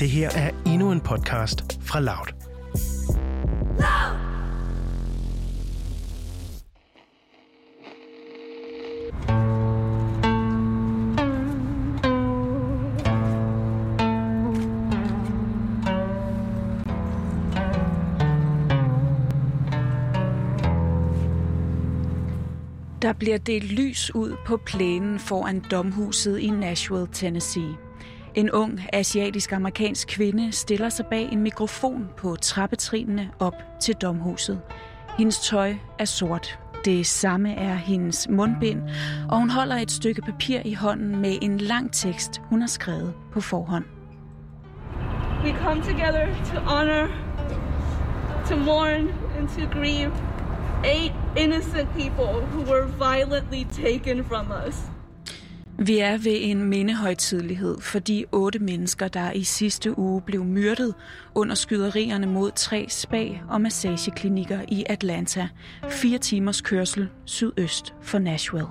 Det her er endnu en podcast fra Loud. Der bliver delt lys ud på plænen foran domhuset i Nashville, Tennessee. En ung asiatisk-amerikansk kvinde stiller sig bag en mikrofon på trappetrinene op til domhuset. Hendes tøj er sort. Det samme er hendes mundbind, og hun holder et stykke papir i hånden med en lang tekst, hun har skrevet på forhånd. We come together to honor, to mourn, and to grieve eight innocent people who were violently taken from us. Vi er ved en mindehøjtidlighed for de otte mennesker, der i sidste uge blev myrdet under skyderierne mod tre spag- og massageklinikker i Atlanta. Fire timers kørsel sydøst for Nashville.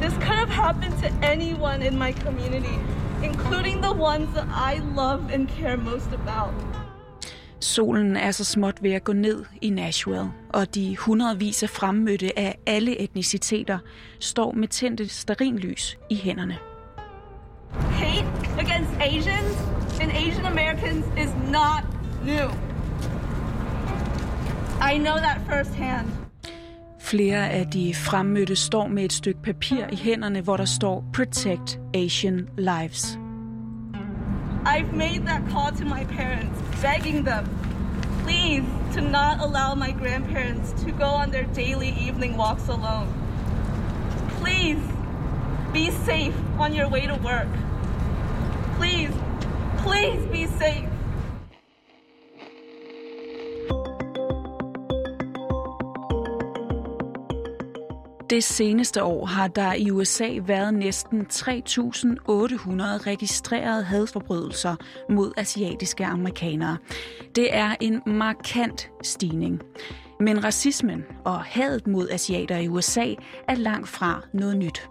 This could have happened to anyone in my community, including the ones that I love and care most about. Solen er så småt ved at gå ned i Nashville, og de hundredvis af fremmødte af alle etniciteter står med tændte sterinlys i hænderne. Hate against Asians and Asian Americans is not new. I know that firsthand. Flere af de fremmødte står med et stykke papir i hænderne, hvor der står Protect Asian Lives. I've made that call to my parents, begging them, please, to not allow my grandparents to go on their daily evening walks alone. Please, be safe on your way to work. Please, please be safe. Det seneste år har der i USA været næsten 3.800 registrerede hadforbrydelser mod asiatiske amerikanere. Det er en markant stigning. Men racismen og hadet mod asiater i USA er langt fra noget nyt.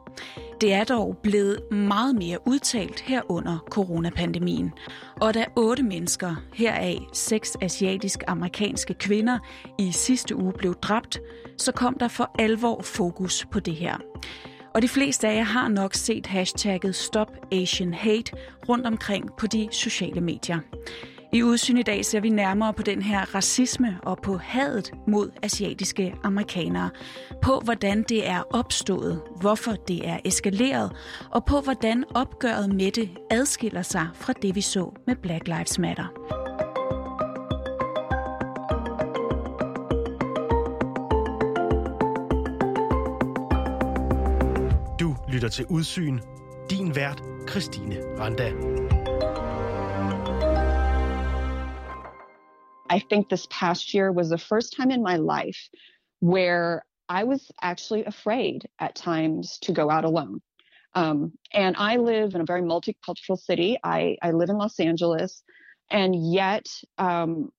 Det er dog blevet meget mere udtalt her under coronapandemien. Og da otte mennesker, heraf seks asiatisk-amerikanske kvinder, i sidste uge blev dræbt, så kom der for alvor fokus på det her. Og de fleste af jer har nok set hashtagget Stop Asian Hate rundt omkring på de sociale medier. I udsyn i dag ser vi nærmere på den her racisme og på hadet mod asiatiske amerikanere. På hvordan det er opstået, hvorfor det er eskaleret, og på hvordan opgøret med det adskiller sig fra det, vi så med Black Lives Matter. Du lytter til Udsyn. Din vært, Christine Randa. I think this past year was the first time in my life where I was actually afraid at times to go out alone. Um, and I live in a very multicultural city. I, I live in Los Angeles, and yet um,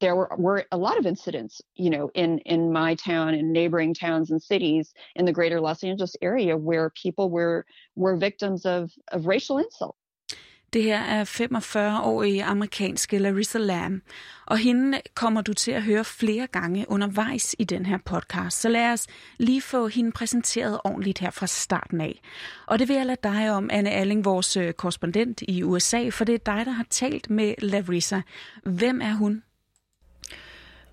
there were, were a lot of incidents, you know, in in my town and neighboring towns and cities in the greater Los Angeles area where people were were victims of of racial insult. Det her er 45-årige amerikanske Larissa Lamb, og hende kommer du til at høre flere gange undervejs i den her podcast. Så lad os lige få hende præsenteret ordentligt her fra starten af. Og det vil jeg lade dig om, Anne Alling, vores øh, korrespondent i USA, for det er dig, der har talt med Larissa. Hvem er hun?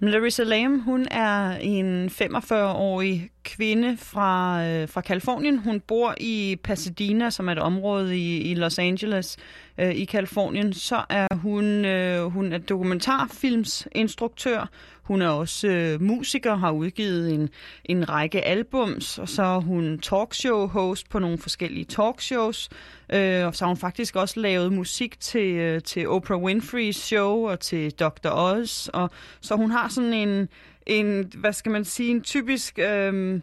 Larissa Lam, hun er en 45-årig kvinde fra, øh, fra Kalifornien. Hun bor i Pasadena, som er et område i, i Los Angeles øh, i Kalifornien. Så er hun, øh, hun er dokumentarfilmsinstruktør. Hun er også øh, musiker, har udgivet en, en række albums, og så er hun talkshow-host på nogle forskellige talkshows. Øh, og så har hun faktisk også lavet musik til, øh, til Oprah Winfrey's show og til Dr. Oz. Og, så hun har sådan en, en, hvad skal man sige, en typisk... Øh,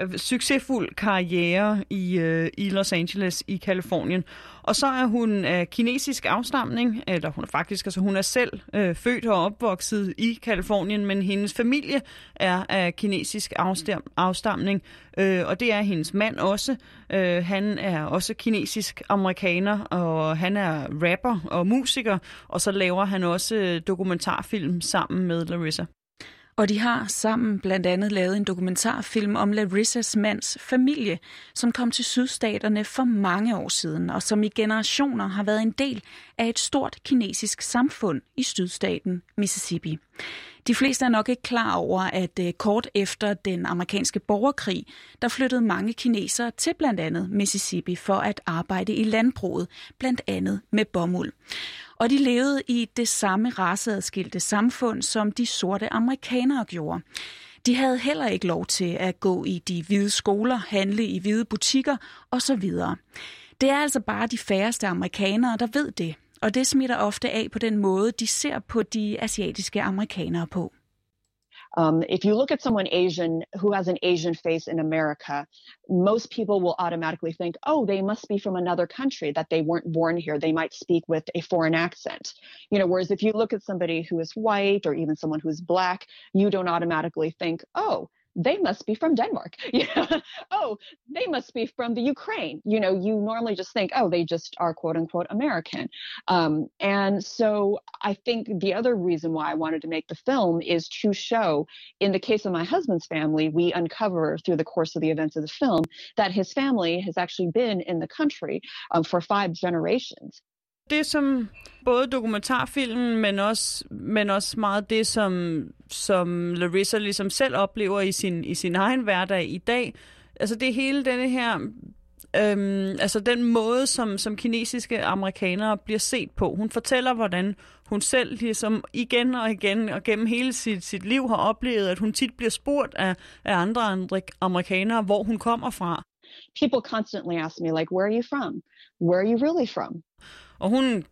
Øh, succesfuld karriere i, øh, i Los Angeles i Kalifornien. Og så er hun af kinesisk afstamning, eller hun er faktisk, altså hun er selv øh, født og opvokset i Kalifornien, men hendes familie er af kinesisk afstam, afstamning, øh, og det er hendes mand også. Øh, han er også kinesisk amerikaner, og han er rapper og musiker, og så laver han også øh, dokumentarfilm sammen med Larissa. Og de har sammen blandt andet lavet en dokumentarfilm om Larissas mands familie, som kom til sydstaterne for mange år siden, og som i generationer har været en del af et stort kinesisk samfund i sydstaten Mississippi. De fleste er nok ikke klar over, at øh, kort efter den amerikanske borgerkrig, der flyttede mange kinesere til blandt andet Mississippi for at arbejde i landbruget, blandt andet med bomuld og de levede i det samme raceadskilte samfund, som de sorte amerikanere gjorde. De havde heller ikke lov til at gå i de hvide skoler, handle i hvide butikker osv. Det er altså bare de færreste amerikanere, der ved det, og det smitter ofte af på den måde, de ser på de asiatiske amerikanere på. Um, if you look at someone Asian who has an Asian face in America, most people will automatically think, oh, they must be from another country, that they weren't born here. They might speak with a foreign accent. You know, whereas if you look at somebody who is white or even someone who's black, you don't automatically think, oh, they must be from Denmark. oh, they must be from the Ukraine. You know, you normally just think, oh, they just are quote unquote American. Um, and so I think the other reason why I wanted to make the film is to show, in the case of my husband's family, we uncover through the course of the events of the film that his family has actually been in the country um, for five generations. Det, som både dokumentarfilmen, men også, men også meget det, som, som Larissa ligesom selv oplever i sin, i sin egen hverdag i dag. Altså det hele denne her, øhm, altså den måde, som, som kinesiske amerikanere bliver set på. Hun fortæller, hvordan hun selv ligesom igen og igen og gennem hele sit, sit liv har oplevet, at hun tit bliver spurgt af, af andre, andre amerikanere, hvor hun kommer fra. People constantly ask me, like, where are you from? Where are you really from? Og hun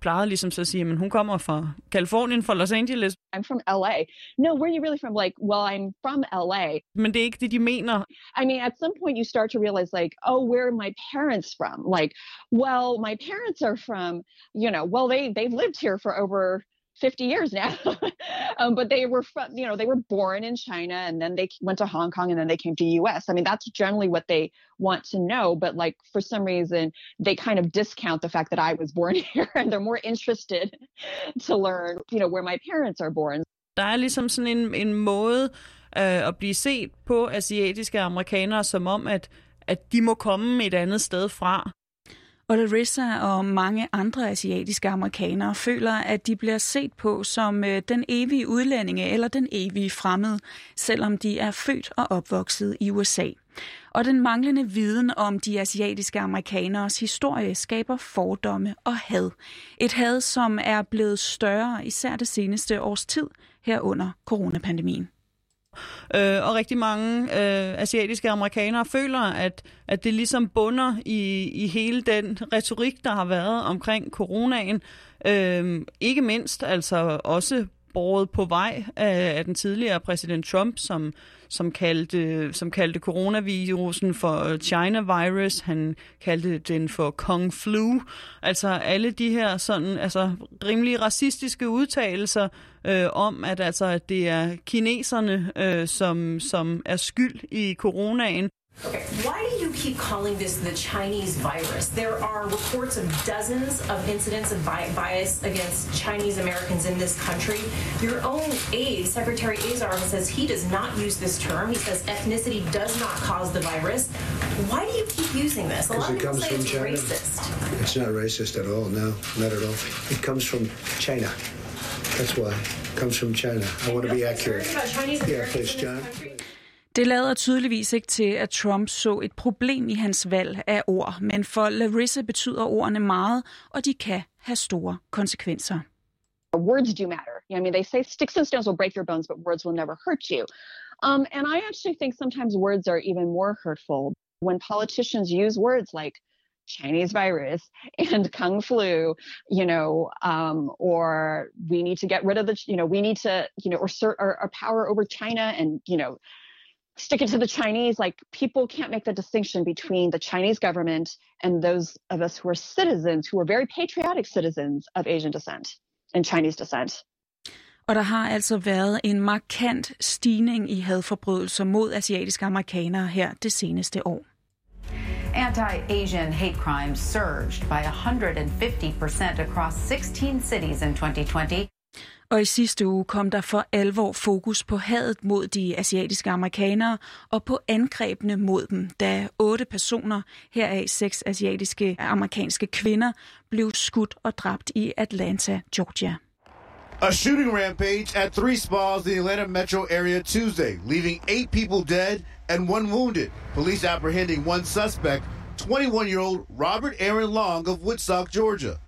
plejede ligesom så at sige, at hun kommer fra Kalifornien, fra Los Angeles. I'm from LA. No, where are you really from? Like, well, I'm from LA. Men det er ikke det, de mener. I mean, at some point you start to realize like, oh, where are my parents from? Like, well, my parents are from, you know, well, they, they've lived here for over 50 years now. um, but they were from, you know, they were born in China and then they went to Hong Kong and then they came to the US. I mean, that's generally what they want to know. But like for some reason, they kind of discount the fact that I was born here and they're more interested to learn, you know, where my parents are born. Der er ligesom sådan en, en måde øh, at blive set på asiatiske amerikanere som om, at, at de må komme et andet sted fra. Og Larissa og mange andre asiatiske amerikanere føler, at de bliver set på som øh, den evige udlændinge eller den evige fremmede, selvom de er født og opvokset i USA. Og den manglende viden om de asiatiske amerikaneres historie skaber fordomme og had. Et had, som er blevet større især det seneste års tid herunder coronapandemien. Øh, og rigtig mange øh, asiatiske amerikanere føler, at, at det ligesom bunder i, i hele den retorik, der har været omkring coronaen. Øh, ikke mindst altså også båret på vej af, af den tidligere præsident Trump, som, som, kaldte, som kaldte coronavirusen for China virus. Han kaldte den for Kong Flu. Altså alle de her sådan, altså, rimelig racistiske udtalelser øh, om, at, altså, at det er kineserne, øh, som, som er skyld i coronaen. Okay, why do you keep calling this the Chinese virus? There are reports of dozens of incidents of bias against Chinese Americans in this country. Your own aide, Secretary Azar, says he does not use this term. He says ethnicity does not cause the virus. Why do you keep using this? A lot of people say it's China. racist. It's not racist at all. No, not at all. It comes from China. That's why. It comes from China. I want to be accurate. Yeah, please, John. Det lader tydeligvis ikke til, at Trump så et problem i hans valg af ord, men for Larissa betyder ordene meget, og de kan have store konsekvenser. Words do matter. I mean, they say sticks and stones will break your bones, but words will never hurt you. Um, and I actually think sometimes words are even more hurtful when politicians use words like Chinese virus and Kung flu, you know, um, or we need to get rid of the, you know, we need to, you know, assert our, our power over China and, you know, stick it to the Chinese. Like people can't make the distinction between the Chinese government and those of us who are citizens, who are very patriotic citizens of Asian descent and Chinese descent. Og der har altså været en markant stigning i hadforbrydelser mod asiatiske amerikanere her det seneste år. Anti-Asian hate crimes surged by 150% across 16 cities in 2020. Og i sidste uge kom der for alvor fokus på hadet mod de asiatiske amerikanere og på angrebene mod dem, da otte personer, heraf seks asiatiske amerikanske kvinder, blev skudt og dræbt i Atlanta, Georgia. A shooting rampage at three spas in the Atlanta metro area Tuesday, leaving eight people dead and one wounded. Police apprehending one suspect, 21 year old Robert Aaron Long of Woodstock, Georgia.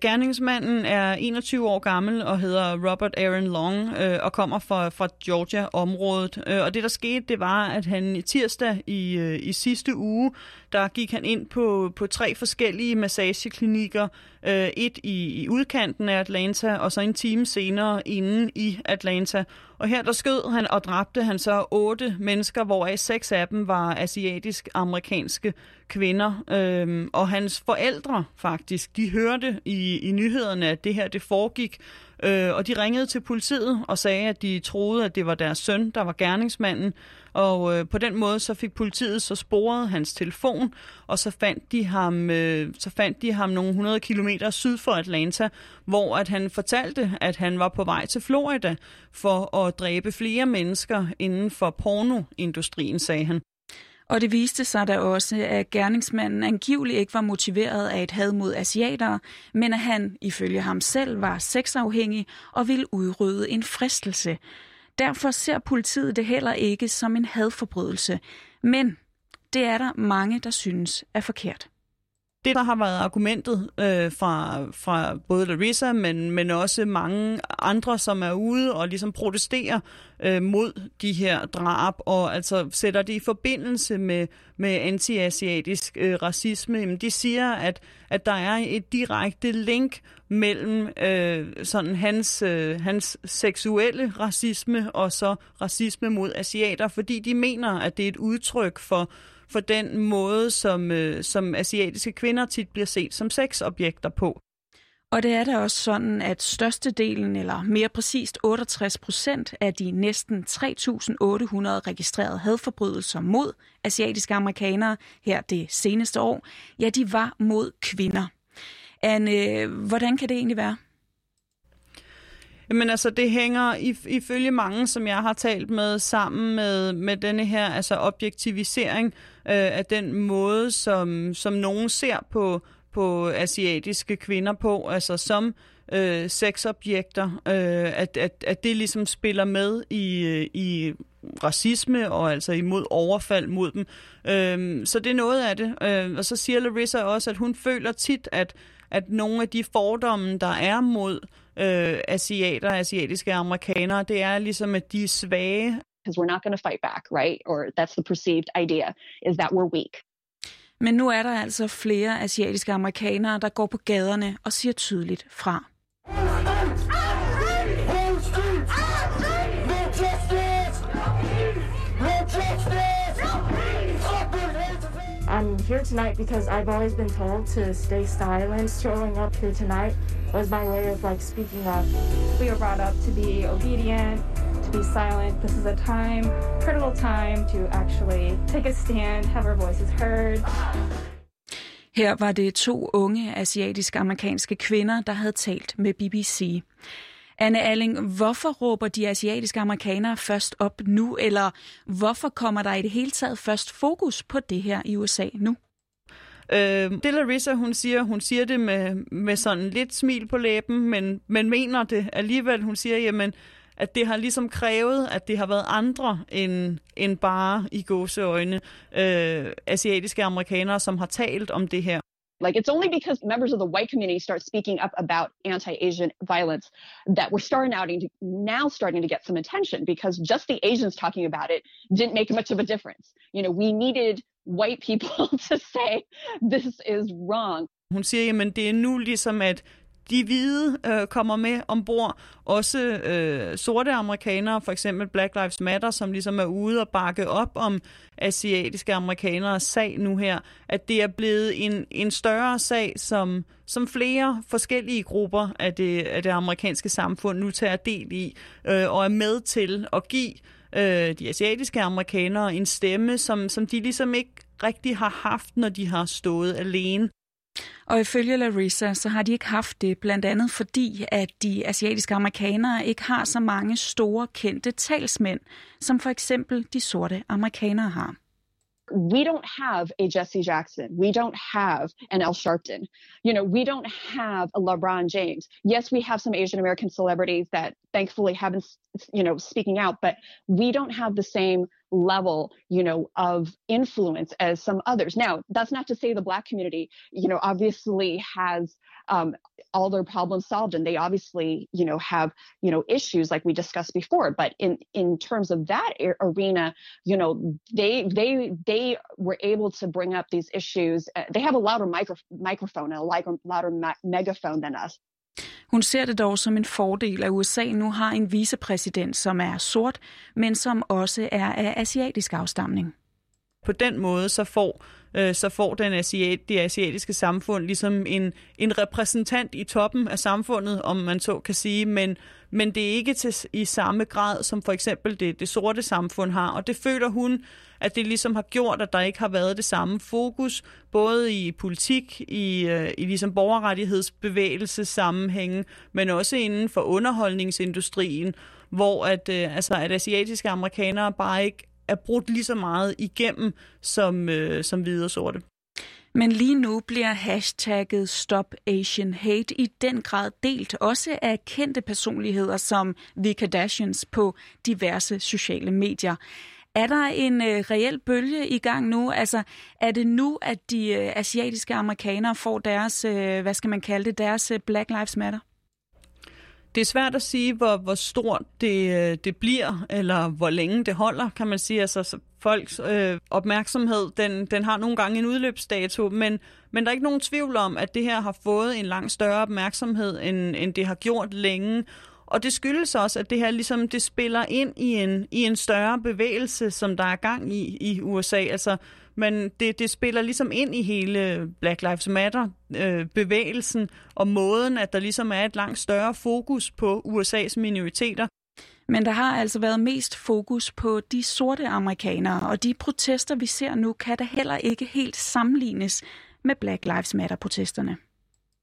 Gerningsmanden er 21 år gammel og hedder Robert Aaron Long øh, og kommer fra, fra Georgia-området. Øh, og det, der skete, det var, at han tirsdag i, øh, i sidste uge, der gik han ind på, på tre forskellige massageklinikker. Øh, et i, i udkanten af Atlanta, og så en time senere inde i Atlanta. Og her der skød han og dræbte han så otte mennesker, hvoraf seks af dem var asiatisk-amerikanske kvinder. Øhm, og hans forældre faktisk, de hørte i, i nyhederne, at det her det foregik. Øh, og de ringede til politiet og sagde, at de troede, at det var deres søn, der var gerningsmanden. Og øh, på den måde så fik politiet så sporet hans telefon, og så fandt de ham, øh, så fandt de ham nogle 100 km syd for Atlanta, hvor at han fortalte, at han var på vej til Florida for at dræbe flere mennesker inden for pornoindustrien, sagde han. Og det viste sig da også, at gerningsmanden angiveligt ikke var motiveret af et had mod asiater, men at han, ifølge ham selv, var sexafhængig og ville udrydde en fristelse. Derfor ser politiet det heller ikke som en hadforbrydelse. Men det er der mange, der synes er forkert. Det, der har været argumentet øh, fra, fra både Larissa, men, men også mange andre, som er ude og ligesom protesterer øh, mod de her drab, og altså sætter det i forbindelse med, med antiasiatisk øh, racisme, jamen de siger, at, at der er et direkte link mellem øh, sådan hans, øh, hans seksuelle racisme og så racisme mod asiater, fordi de mener, at det er et udtryk for for den måde, som, øh, som asiatiske kvinder tit bliver set som sexobjekter på. Og det er da også sådan, at størstedelen, eller mere præcist 68 procent af de næsten 3.800 registrerede hadforbrydelser mod asiatiske amerikanere her det seneste år, ja, de var mod kvinder. Anne, hvordan kan det egentlig være? Jamen altså, det hænger ifølge mange, som jeg har talt med, sammen med, med denne her altså objektivisering øh, øh, af den måde, som, som nogen ser på, på asiatiske kvinder på, altså som øh, sexobjekter, øh, at, at, at det ligesom spiller med i, øh, i racisme og altså imod overfald mod dem. Øh, så det er noget af det. Øh, og så siger Larissa også, at hun føler tit, at, at nogle af de fordomme, der er mod øh, asiater, asiatiske amerikanere, det er ligesom, at de er svage. Because we're not going to fight back, right? Or that's the perceived idea, is that we're weak. Men nu er der altså flere asiatiske amerikanere, der går på gaderne og siger tydeligt fra. I'm here tonight because I've always been told to stay silent. Showing up here tonight was my way of like speaking up. We were brought up to be obedient, to be silent. This is a time, critical time to actually take a stand, have our voices heard. Her var det to unge asiatisk-amerikanske kvinder, der havde talt med BBC. Anne Alling, hvorfor råber de asiatiske amerikanere først op nu, eller hvorfor kommer der i det hele taget først fokus på det her i USA nu? Øh, det Larissa, hun siger, hun siger det med, med sådan lidt smil på læben, men, men mener det alligevel. Hun siger, jamen, at det har ligesom krævet, at det har været andre end, end bare i gåseøjne øh, asiatiske amerikanere, som har talt om det her. Like it's only because members of the white community start speaking up about anti-Asian violence that we're starting out now starting to get some attention because just the Asians talking about it didn't make much of a difference. You know, we needed white people to say this is wrong. Hun siger, jamen det er nu ligesom, at de hvide øh, kommer med ombord, også øh, sorte amerikanere, for eksempel Black Lives Matter, som ligesom er ude og bakke op om asiatiske amerikanere sag nu her, at det er blevet en, en større sag, som, som flere forskellige grupper af det, af det amerikanske samfund nu tager del i, øh, og er med til at give øh, de asiatiske amerikanere en stemme, som, som de ligesom ikke rigtig har haft, når de har stået alene. Og ifølge Larissa, så har de ikke haft det, blandt andet fordi, at de asiatiske amerikanere ikke har så mange store kendte talsmænd, som for eksempel de sorte amerikanere har. we don't have a Jesse Jackson. We don't have an Al Sharpton. You know, we don't have a LeBron James. Yes, we have some Asian American celebrities that thankfully haven't, you know, speaking out, but we don't have the same level, you know, of influence as some others. Now, that's not to say the Black community, you know, obviously has um, all their problems solved, and they obviously, you know, have you know issues like we discussed before. But in in terms of that arena, you know, they they they were able to bring up these issues. Uh, they have a louder micro, microphone and a louder, louder ma- megaphone than us. Hun ser det dog som en fordel, at USA nu har en vicepræsident, som er sort, men som også er af asiatisk afstamning. På den måde så får øh, så får den asiat, det asiatiske samfund ligesom en, en repræsentant i toppen af samfundet, om man så kan sige, men, men det er ikke til, i samme grad, som for eksempel det, det sorte samfund har, og det føler hun, at det ligesom har gjort, at der ikke har været det samme fokus, både i politik, i, øh, i ligesom borgerrettighedsbevægelse sammenhænge, men også inden for underholdningsindustrien, hvor at, øh, altså, at asiatiske amerikanere bare ikke er brudt lige så meget igennem som, øh, som hvide og sorte. Men lige nu bliver hashtagget Stop Asian Hate i den grad delt, også af kendte personligheder som The Kardashians på diverse sociale medier. Er der en øh, reel bølge i gang nu? Altså, er det nu, at de øh, asiatiske amerikanere får deres, øh, hvad skal man kalde det, deres øh, Black Lives Matter? Det er svært at sige, hvor, hvor stort det, øh, det bliver, eller hvor længe det holder, kan man sige. Altså, folks øh, opmærksomhed, den, den har nogle gange en udløbsdato, men, men der er ikke nogen tvivl om, at det her har fået en langt større opmærksomhed, end, end det har gjort længe. Og det skyldes også, at det her ligesom, det spiller ind i en, i en større bevægelse, som der er gang i i USA. Altså, men det, det spiller ligesom ind i hele Black Lives Matter-bevægelsen, øh, og måden, at der ligesom er et langt større fokus på USA's minoriteter. Men der har altså været mest fokus på de sorte amerikanere, og de protester, vi ser nu, kan da heller ikke helt sammenlignes med Black Lives Matter-protesterne.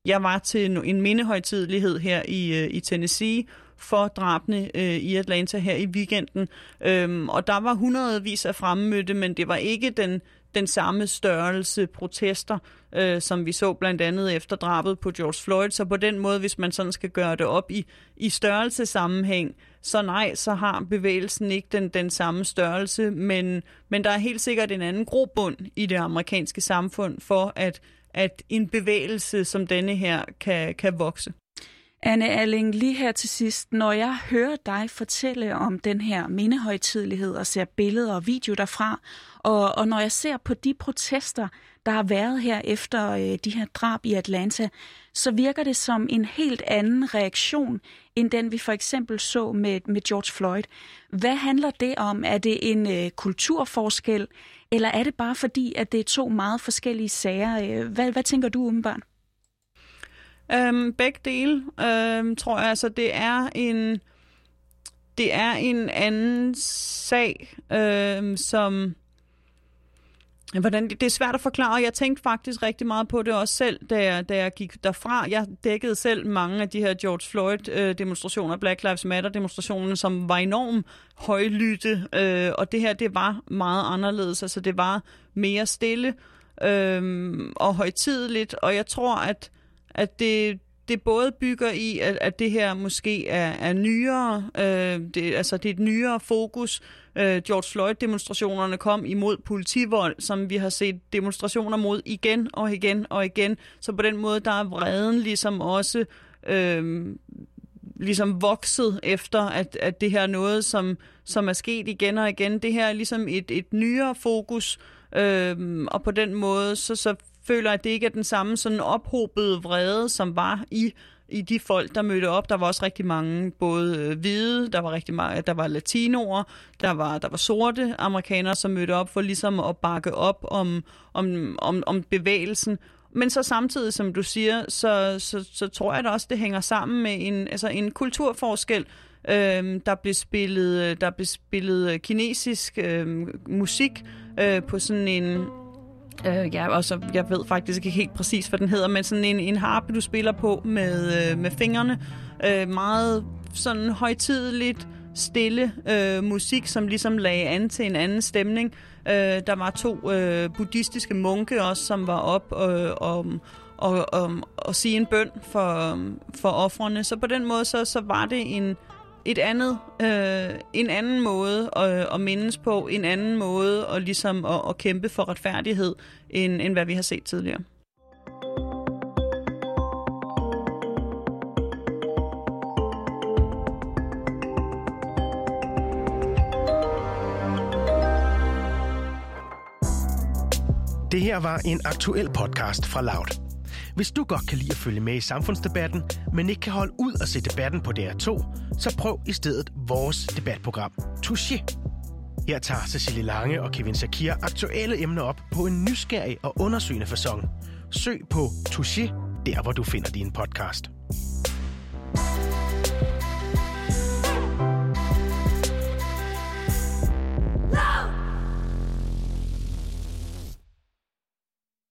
Jeg var til en mindehøjtidlighed her i, øh, i Tennessee for drabene øh, i Atlanta her i weekenden. Øhm, og der var hundredvis af fremmødte, men det var ikke den, den samme størrelse protester, øh, som vi så blandt andet efter drabet på George Floyd. Så på den måde, hvis man sådan skal gøre det op i, i størrelsesammenhæng, så nej, så har bevægelsen ikke den, den samme størrelse, men, men der er helt sikkert en anden grobund i det amerikanske samfund for, at, at en bevægelse som denne her kan, kan vokse. Anne Alling, lige her til sidst, når jeg hører dig fortælle om den her mindehøjtidlighed og ser billeder og video derfra, og, og når jeg ser på de protester, der har været her efter øh, de her drab i Atlanta, så virker det som en helt anden reaktion, end den vi for eksempel så med, med George Floyd. Hvad handler det om? Er det en øh, kulturforskel, eller er det bare fordi, at det er to meget forskellige sager? Øh, hvad, hvad tænker du, umiddelbart? Øhm, begge dele, øhm, tror jeg. Altså, det er en det er en anden sag, øhm, som Hvordan, det er svært at forklare, og jeg tænkte faktisk rigtig meget på det også selv, da jeg, da jeg gik derfra. Jeg dækkede selv mange af de her George Floyd-demonstrationer, Black Lives Matter-demonstrationerne, som var enormt højlytte, øh, og det her, det var meget anderledes. Altså, det var mere stille øh, og højtideligt, og jeg tror, at at det, det både bygger i, at, at det her måske er, er nyere, øh, det, altså det er et nyere fokus. Øh, George Floyd-demonstrationerne kom imod politivold, som vi har set demonstrationer mod igen og igen og igen. Så på den måde, der er vreden ligesom også øh, ligesom vokset efter, at, at det her er noget, som, som er sket igen og igen. Det her er ligesom et, et nyere fokus, øh, og på den måde, så, så føler, at det ikke er den samme sådan ophobede vrede, som var i i de folk, der mødte op, der var også rigtig mange både øh, hvide, der var rigtig mange, der var latinoer, der var, der var sorte amerikanere, som mødte op for ligesom at bakke op om, om, om, om bevægelsen. Men så samtidig, som du siger, så, så, så tror jeg da også, det hænger sammen med en, altså en kulturforskel. Øhm, der blev spillet, øh, der blev spillet kinesisk øhm, musik øh, på sådan en Øh, ja, og så, jeg ved faktisk ikke helt præcis, hvad den hedder, men sådan en, en harpe, du spiller på med, øh, med fingrene. Øh, meget sådan højtideligt, stille øh, musik, som ligesom lagde an til en anden stemning. Øh, der var to øh, buddhistiske munke også, som var op øh, og, og, og, og sige en bøn for, for offrene. Så på den måde, så, så var det en, et andet, øh, en anden måde at, at mindes på, en anden måde at, ligesom at, at kæmpe for retfærdighed, end, end hvad vi har set tidligere. Det her var en aktuel podcast fra Loud. Hvis du godt kan lide at følge med i samfundsdebatten, men ikke kan holde ud og se debatten på DR2, så prøv i stedet vores debatprogram, Touché. Her tager Cecilie Lange og Kevin Sakir aktuelle emner op på en nysgerrig og undersøgende façon. Søg på Touché, der hvor du finder din podcast.